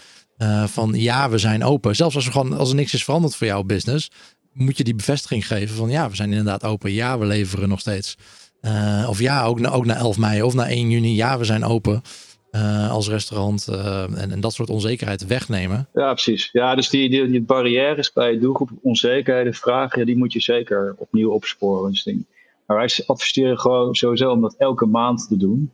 van ja, we zijn open. Zelfs als er, gewoon, als er niks is veranderd voor jouw business, moet je die bevestiging geven van ja, we zijn inderdaad open. Ja, we leveren nog steeds. Uh, of ja, ook, ook na 11 mei of na 1 juni. Ja, we zijn open. Uh, als restaurant uh, en, en, dat soort onzekerheid wegnemen. Ja, precies. Ja, dus die, die, die barrières bij doelgroep, onzekerheden, vragen, die moet je zeker opnieuw opsporen. Dus ding. Maar wij adviseren gewoon sowieso om dat elke maand te doen.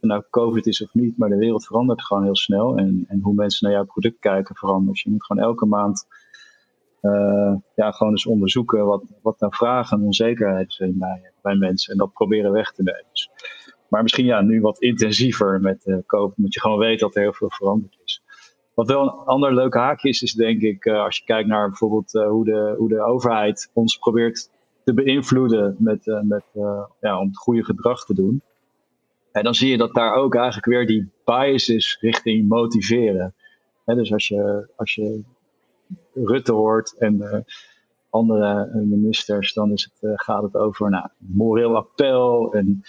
En nou COVID is of niet, maar de wereld verandert gewoon heel snel. En, en hoe mensen naar jouw product kijken verandert. Dus je moet gewoon elke maand uh, ja, gewoon eens onderzoeken wat, wat nou vragen en onzekerheid zijn bij, bij mensen. En dat proberen weg te nemen. Dus, maar misschien ja, nu wat intensiever met uh, COVID. Moet je gewoon weten dat er heel veel veranderd is. Wat wel een ander leuk haakje is, is denk ik, uh, als je kijkt naar bijvoorbeeld hoe, de, hoe de overheid ons probeert te beïnvloeden met, met, ja, om het goede gedrag te doen. En dan zie je dat daar ook eigenlijk weer die bias is richting motiveren. dus als je, als je Rutte hoort en andere eh, ministers, dan is het, eh, gaat het over nou, moreel appel en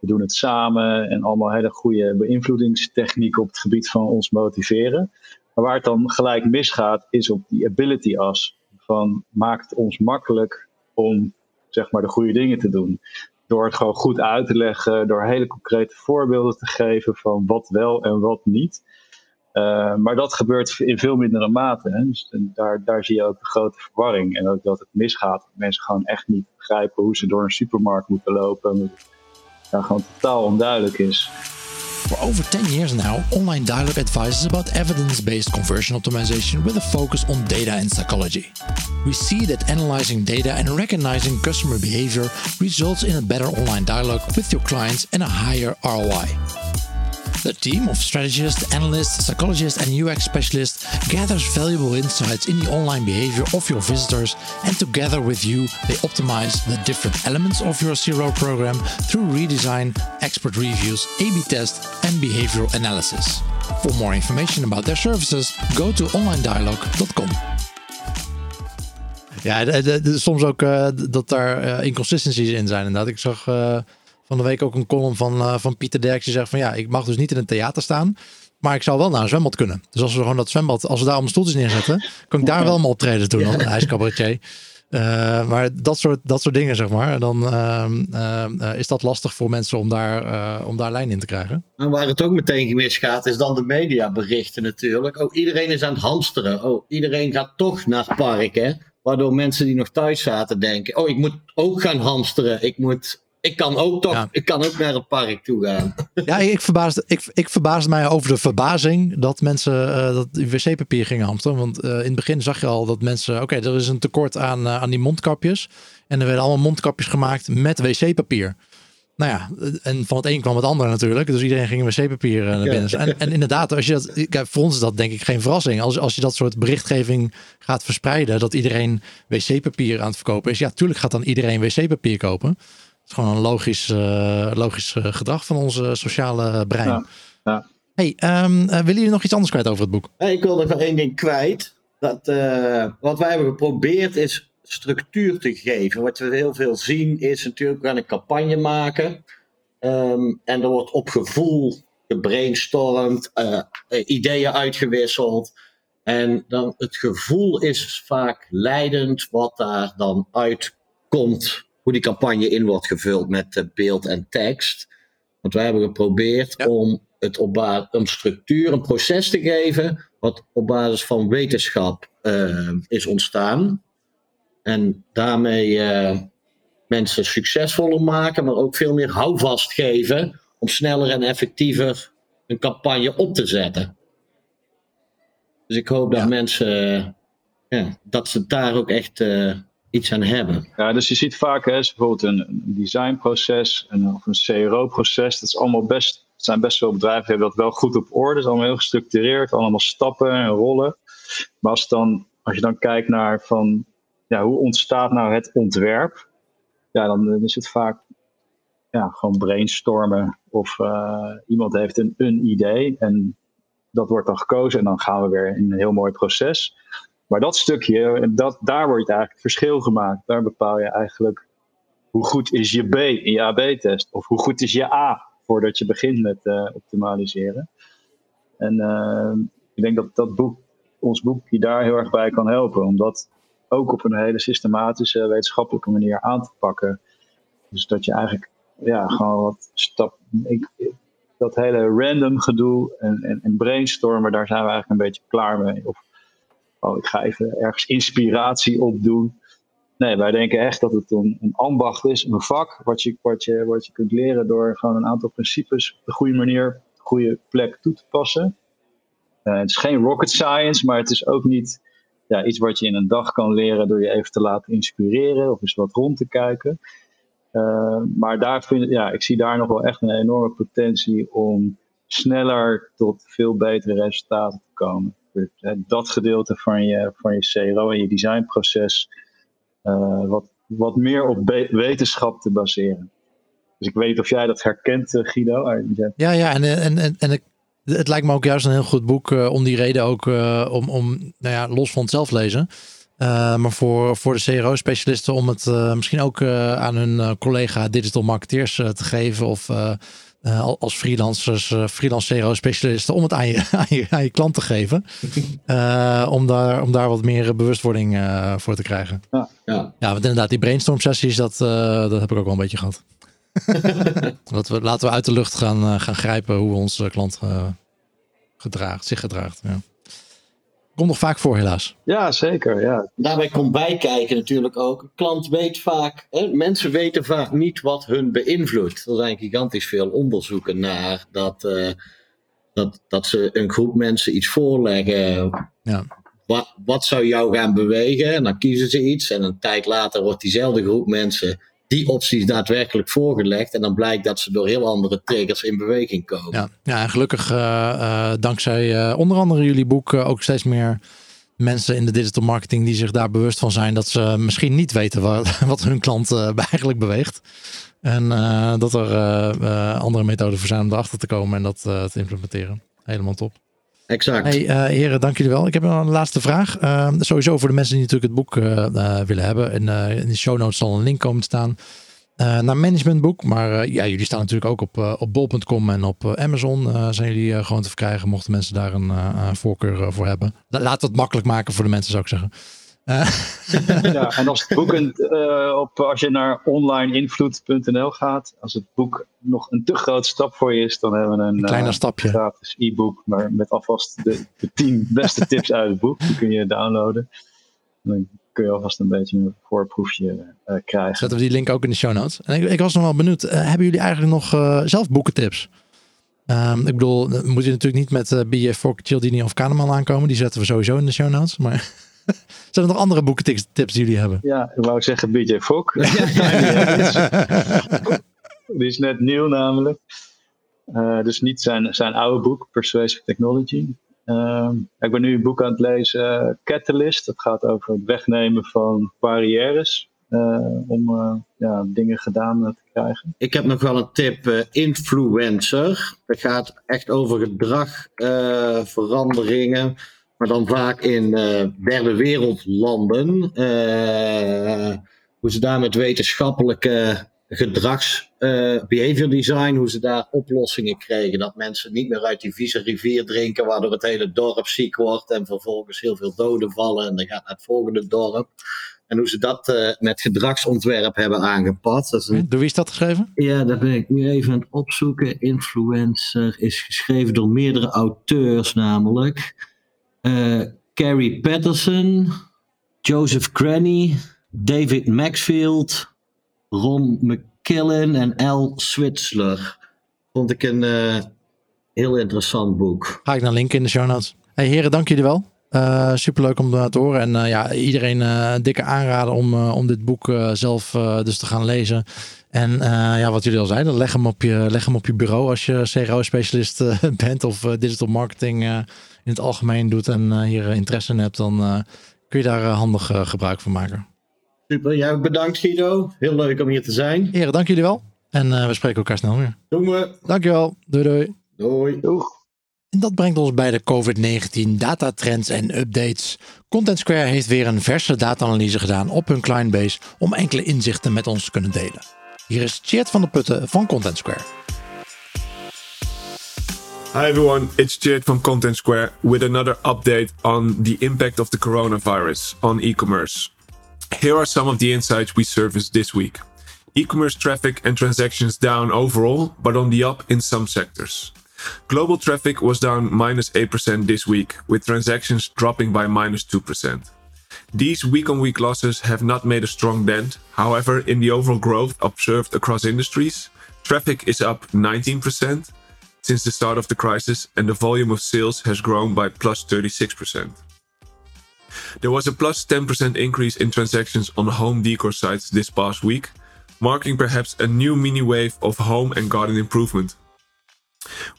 we doen het samen en allemaal hele goede beïnvloedingstechnieken op het gebied van ons motiveren. Maar waar het dan gelijk misgaat, is op die ability as. Van maakt het ons makkelijk om zeg maar de goede dingen te doen. Door het gewoon goed uit te leggen, door hele concrete voorbeelden te geven van wat wel en wat niet. Uh, maar dat gebeurt in veel mindere mate. Hè? Dus daar, daar zie je ook de grote verwarring. En ook dat het misgaat. Dat mensen gewoon echt niet begrijpen hoe ze door een supermarkt moeten lopen. Dat gewoon totaal onduidelijk is. For over 10 years now, Online Dialogue advises about evidence based conversion optimization with a focus on data and psychology. We see that analyzing data and recognizing customer behavior results in a better online dialogue with your clients and a higher ROI. The team of strategists, analysts, psychologists, and UX specialists gathers valuable insights in the online behavior of your visitors, and together with you, they optimize the different elements of your CRO program through redesign, expert reviews, A B test, and behavioral analysis. For more information about their services, go to onlinedialogue.com. Ja, de, de, de, soms ook uh, dat daar uh, inconsistencies in zijn. Inderdaad, ik zag uh, van de week ook een column van, van Pieter Derks die zegt van ja, ik mag dus niet in een theater staan. Maar ik zou wel naar een zwembad kunnen. Dus als we gewoon dat zwembad, als we daar om stoeltjes neerzetten, kan ik daar wel mijn optreden doen. Ja. Hij is cabaretier. Uh, maar dat soort, dat soort dingen, zeg maar. Dan uh, uh, is dat lastig voor mensen om daar, om daar lijn in te krijgen. En waar het ook meteen misgaat, is dan de mediaberichten natuurlijk. Oh, iedereen is aan het hamsteren. Oh, iedereen gaat toch naar het park, hè? Waardoor mensen die nog thuis zaten denken: Oh, ik moet ook gaan hamsteren. Ik moet ik kan ook toch, ja. ik kan ook naar het park toe gaan. Ja, ik verbaasde, ik, ik verbaasde mij over de verbazing dat mensen uh, dat wc-papier gingen hamsteren. Want uh, in het begin zag je al dat mensen, oké, okay, er is een tekort aan, uh, aan die mondkapjes. En er werden allemaal mondkapjes gemaakt met wc-papier. Nou ja, en van het een kwam het ander natuurlijk. Dus iedereen ging wc-papier naar binnen. Ja. En, en inderdaad, als je dat, kijk, voor ons is dat denk ik geen verrassing. Als, als je dat soort berichtgeving gaat verspreiden, dat iedereen wc-papier aan het verkopen is. Ja, tuurlijk gaat dan iedereen wc-papier kopen is gewoon een logisch, uh, logisch gedrag van onze sociale brein. Ja, ja. Hey, um, uh, willen jullie nog iets anders kwijt over het boek? Hey, ik wil nog één ding kwijt. Dat, uh, wat wij hebben geprobeerd is structuur te geven. Wat we heel veel zien is natuurlijk, we gaan een campagne maken. Um, en er wordt op gevoel gebrainstormd, ideeën uitgewisseld. En dan het gevoel is vaak leidend wat daar dan uitkomt hoe die campagne in wordt gevuld met uh, beeld en tekst. Want wij hebben geprobeerd ja. om het op basis een structuur, een proces te geven, wat op basis van wetenschap uh, is ontstaan. En daarmee uh, mensen succesvoller maken, maar ook veel meer houvast geven om sneller en effectiever een campagne op te zetten. Dus ik hoop dat ja. mensen, ja, dat ze daar ook echt iets aan hebben. Ja, dus je ziet vaak hè, bijvoorbeeld een, designproces of een CRO-proces. Dat is allemaal best, zijn best veel bedrijven die hebben dat wel goed op orde. Het is allemaal heel gestructureerd, allemaal stappen en rollen. Maar als, dan, als je dan kijkt naar van, ja, hoe ontstaat nou het ontwerp? Ja, dan is het vaak ja, gewoon brainstormen. Of uh, iemand heeft een, een idee en dat wordt dan gekozen en dan gaan we weer in een heel mooi proces. Maar dat stukje, dat, daar wordt eigenlijk het verschil gemaakt. Daar bepaal je eigenlijk hoe goed is je B in je AB-test. Of hoe goed is je A voordat je begint met uh, optimaliseren. En uh, ik denk dat dat boek, ons boek je daar heel erg bij kan helpen. Om dat ook op een hele systematische, wetenschappelijke manier aan te pakken. Dus dat je eigenlijk ja, gewoon wat stap. Ik, dat hele random gedoe en, en, en brainstormen, daar zijn we eigenlijk een beetje klaar mee. Of oh, ik ga even ergens inspiratie opdoen. Nee, wij denken echt dat het een, een ambacht is, een vak, wat je, wat, je, wat je kunt leren door gewoon een aantal principes op de goede manier, op de goede plek toe te passen. Uh, het is geen rocket science, maar het is ook niet ja, iets wat je in een dag kan leren door je even te laten inspireren of eens wat rond te kijken. Uh, maar daar vind, ja, ik zie daar nog wel echt een enorme potentie om sneller tot veel betere resultaten te komen dat gedeelte van je, van je CRO en je designproces uh, wat, wat meer op wetenschap te baseren. Dus ik weet of jij dat herkent, uh, Guido. Ja, ja, en, en, en, en het lijkt me ook juist een heel goed boek om die reden ook om, om nou ja, los van het zelflezen. maar voor, voor de CRO-specialisten om het misschien ook aan hun collega digital marketeers te geven of uh, als freelancers, uh, freelance CRO-specialisten, om het aan je, aan je, aan je klant te geven. Uh, om, daar, om daar wat meer bewustwording voor te krijgen. Ja, ja. ja want inderdaad, die brainstorm sessies, dat, dat heb ik ook wel een beetje gehad. dat we, laten we uit de lucht gaan, gaan grijpen hoe onze klant gedraagt, zich gedraagt. Ja. Komt nog vaak voor, helaas. Ja, zeker. Ja. Daarbij komt bijkijken natuurlijk ook. Een klant weet vaak, hè, mensen weten vaak niet wat hun beïnvloedt. Er zijn gigantisch veel onderzoeken naar dat, uh, dat, dat ze een groep mensen iets voorleggen. Ja. Wat, wat zou jou gaan bewegen? En dan kiezen ze iets. En een tijd later wordt diezelfde groep mensen die opties daadwerkelijk voorgelegd. En dan blijkt dat ze door heel andere triggers in beweging komen. Ja, ja en gelukkig uh, uh, dankzij uh, onder andere jullie boek ook steeds meer mensen in de digital marketing die zich daar bewust van zijn dat ze misschien niet weten wat, wat hun klant eigenlijk beweegt. En dat er andere methoden voor zijn om erachter te komen en dat te implementeren. Helemaal top. Exact. Hey, uh, heren, dank jullie wel. Ik heb een laatste vraag. Uh, sowieso voor de mensen die natuurlijk het boek uh, willen hebben. In, in de show notes zal een link komen te staan naar managementboek. Maar ja, jullie staan natuurlijk ook op, op bol.com en op Amazon. zijn jullie gewoon te verkrijgen, mochten mensen daar een voorkeur voor hebben. Laat het makkelijk maken voor de mensen, zou ik zeggen. ja, en als het boek een, uh, op, als je naar onlineinvloed.nl gaat, als het boek nog een te grote stap voor je is, dan hebben we een, een kleiner uh, stapje. gratis e-book, maar met alvast de, de tien beste tips uit het boek. Die kun je downloaden. Dan kun je alvast een beetje een voorproefje uh, krijgen. Zetten we die link ook in de show notes. En ik, ik was nog wel benieuwd, hebben jullie eigenlijk nog zelf boekentips? Um, ik bedoel, moet je natuurlijk niet met uh, BJ Fok, Cialdini of Kahneman aankomen. Die zetten we sowieso in de show notes. Maar Zijn er nog andere boekentips die jullie hebben? Ja, ik wou zeggen BJ Fogg. die is net nieuw namelijk. Uh, dus niet zijn, zijn oude boek, Persuasive Technology. Uh, ik ben nu een boek aan het lezen, Catalyst. Dat gaat over het wegnemen van barrières. Uh, om ja, dingen gedaan te krijgen. Ik heb nog wel een tip, influencer. Dat gaat echt over gedragveranderingen maar dan vaak in uh, derde wereldlanden. Uh, hoe ze daar met wetenschappelijke gedrags, uh, behavior design, hoe ze daar oplossingen kregen. Dat mensen niet meer uit die vieze rivier drinken, waardoor het hele dorp ziek wordt en vervolgens heel veel doden vallen en dan gaat naar het volgende dorp. En hoe ze dat uh, met gedragsontwerp hebben aangepast. Dat een... Door wie is dat geschreven? Ja, dat ben ik nu even aan het opzoeken. Influencer is geschreven door meerdere auteurs namelijk. Uh, Carrie Patterson, Joseph Cranny, David Maxfield, Ron McKillen en L. Switzler. Vond ik een uh, heel interessant boek. Ga ik naar linken in de show notes. Hey heren, dank jullie wel. Uh, superleuk om te horen. En uh, ja, iedereen uh, dikke aanraden om, om dit boek zelf dus te gaan lezen. En ja, wat jullie al zeiden, leg hem op je, leg hem op je bureau als je CRO-specialist bent of digital marketing in het algemeen doet en hier interesse in hebt, dan kun je daar handig gebruik van maken. Super, jij ja, bedankt Guido. Heel leuk om hier te zijn. Heren, dank jullie wel. En we spreken elkaar snel weer. Doen we. Dankjewel. Doei doei. Doei. Doeg. En dat brengt ons bij de COVID-19 datatrends en updates. Content Square heeft weer een verse data-analyse gedaan op hun clientbase om enkele inzichten met ons te kunnen delen. Hier is Chert van der Putten van Content Square. Hi everyone, it's Chert from Content Square with another update on the impact of the coronavirus on e-commerce. Here are some of the insights we surfaced this week. E-commerce traffic and transactions down overall, but on the up in some sectors. Global traffic was down minus 8% this week, with transactions dropping by minus 2%. These week on week losses have not made a strong dent. However, in the overall growth observed across industries, traffic is up 19% since the start of the crisis, and the volume of sales has grown by plus 36%. There was a plus 10% increase in transactions on home decor sites this past week, marking perhaps a new mini wave of home and garden improvement.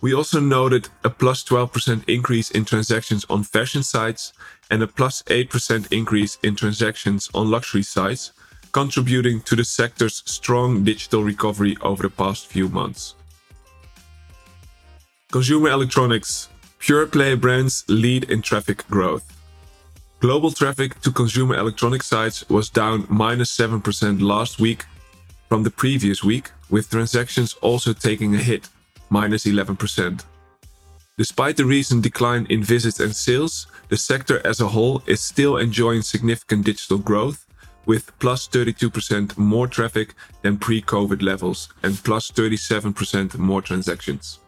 We also noted a plus 12% increase in transactions on fashion sites and a plus 8% increase in transactions on luxury sites, contributing to the sector's strong digital recovery over the past few months. Consumer electronics. Pure play brands lead in traffic growth. Global traffic to consumer electronic sites was down minus 7% last week from the previous week, with transactions also taking a hit minus 11%. Despite the recent decline in visits and sales, the sector as a whole is still enjoying significant digital growth, with plus 32% more traffic than pre COVID levels and plus 37% more transactions.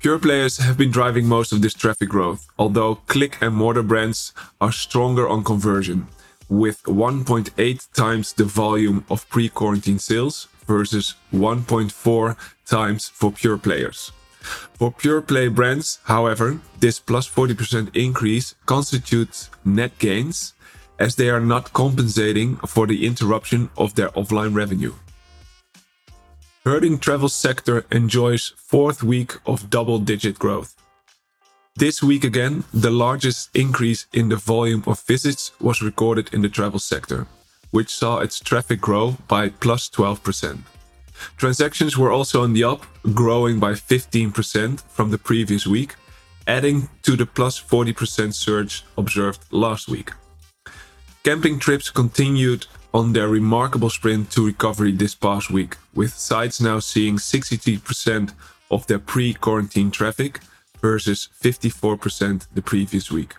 Pure players have been driving most of this traffic growth, although click and mortar brands are stronger on conversion, with 1.8 times the volume of pre quarantine sales versus 1.4 times for pure players. For pure play brands, however, this plus 40% increase constitutes net gains as they are not compensating for the interruption of their offline revenue. Herding travel sector enjoys fourth week of double digit growth. This week again, the largest increase in the volume of visits was recorded in the travel sector, which saw its traffic grow by plus 12%. Transactions were also on the up, growing by 15% from the previous week, adding to the plus 40% surge observed last week. Camping trips continued on their remarkable sprint to recovery this past week, with sites now seeing 63% of their pre quarantine traffic versus 54% the previous week.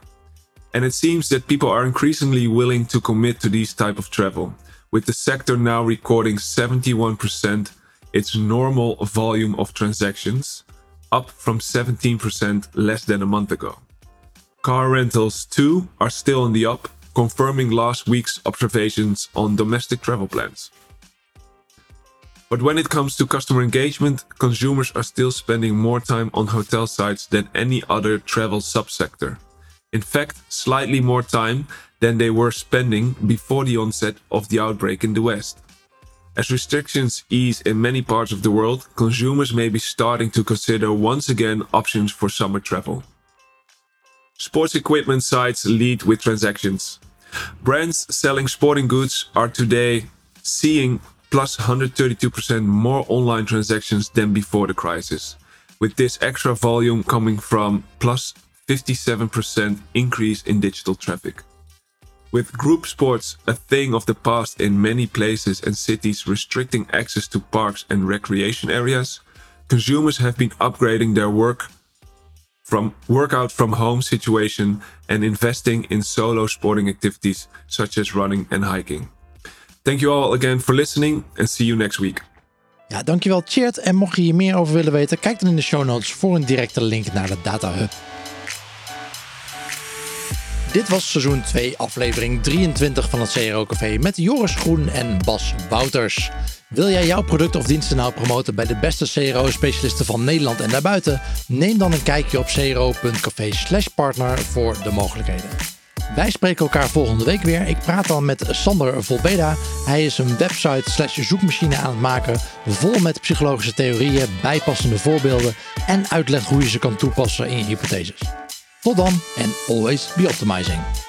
And it seems that people are increasingly willing to commit to these type of travel, with the sector now recording 71% its normal volume of transactions, up from 17% less than a month ago. Car rentals too are still on the up, confirming last week's observations on domestic travel plans. But when it comes to customer engagement, consumers are still spending more time on hotel sites than any other travel subsector. In fact, slightly more time than they were spending before the onset of the outbreak in the West. As restrictions ease in many parts of the world, consumers may be starting to consider once again options for summer travel. Sports equipment sites lead with transactions. Brands selling sporting goods are today seeing plus 132% more online transactions than before the crisis, with this extra volume coming from plus 57% increase in digital traffic. With group sports a thing of the past in many places and cities restricting access to parks and recreation areas, consumers have been upgrading their work from workout from home situation and investing in solo sporting activities such as running and hiking. Thank you all again for listening and see you next week. Ja, dankjewel Chert. En mocht je hier meer over willen weten, kijk dan in de show notes voor een directe link naar de Data Hub. Dit was seizoen 2, aflevering 23 van het CRO Café met Joris Groen en Bas Wouters. Wil jij jouw product of diensten nou promoten bij de beste CRO-specialisten van Nederland en daarbuiten? Neem dan een kijkje op cro.café/partner voor de mogelijkheden. Wij spreken elkaar volgende week weer. Ik praat dan met Sander Volbeda. Hij is een website slash zoekmachine aan het maken, vol met psychologische theorieën, bijpassende voorbeelden en uitleg hoe je ze kan toepassen in je hypotheses. Tot dan en always be optimizing.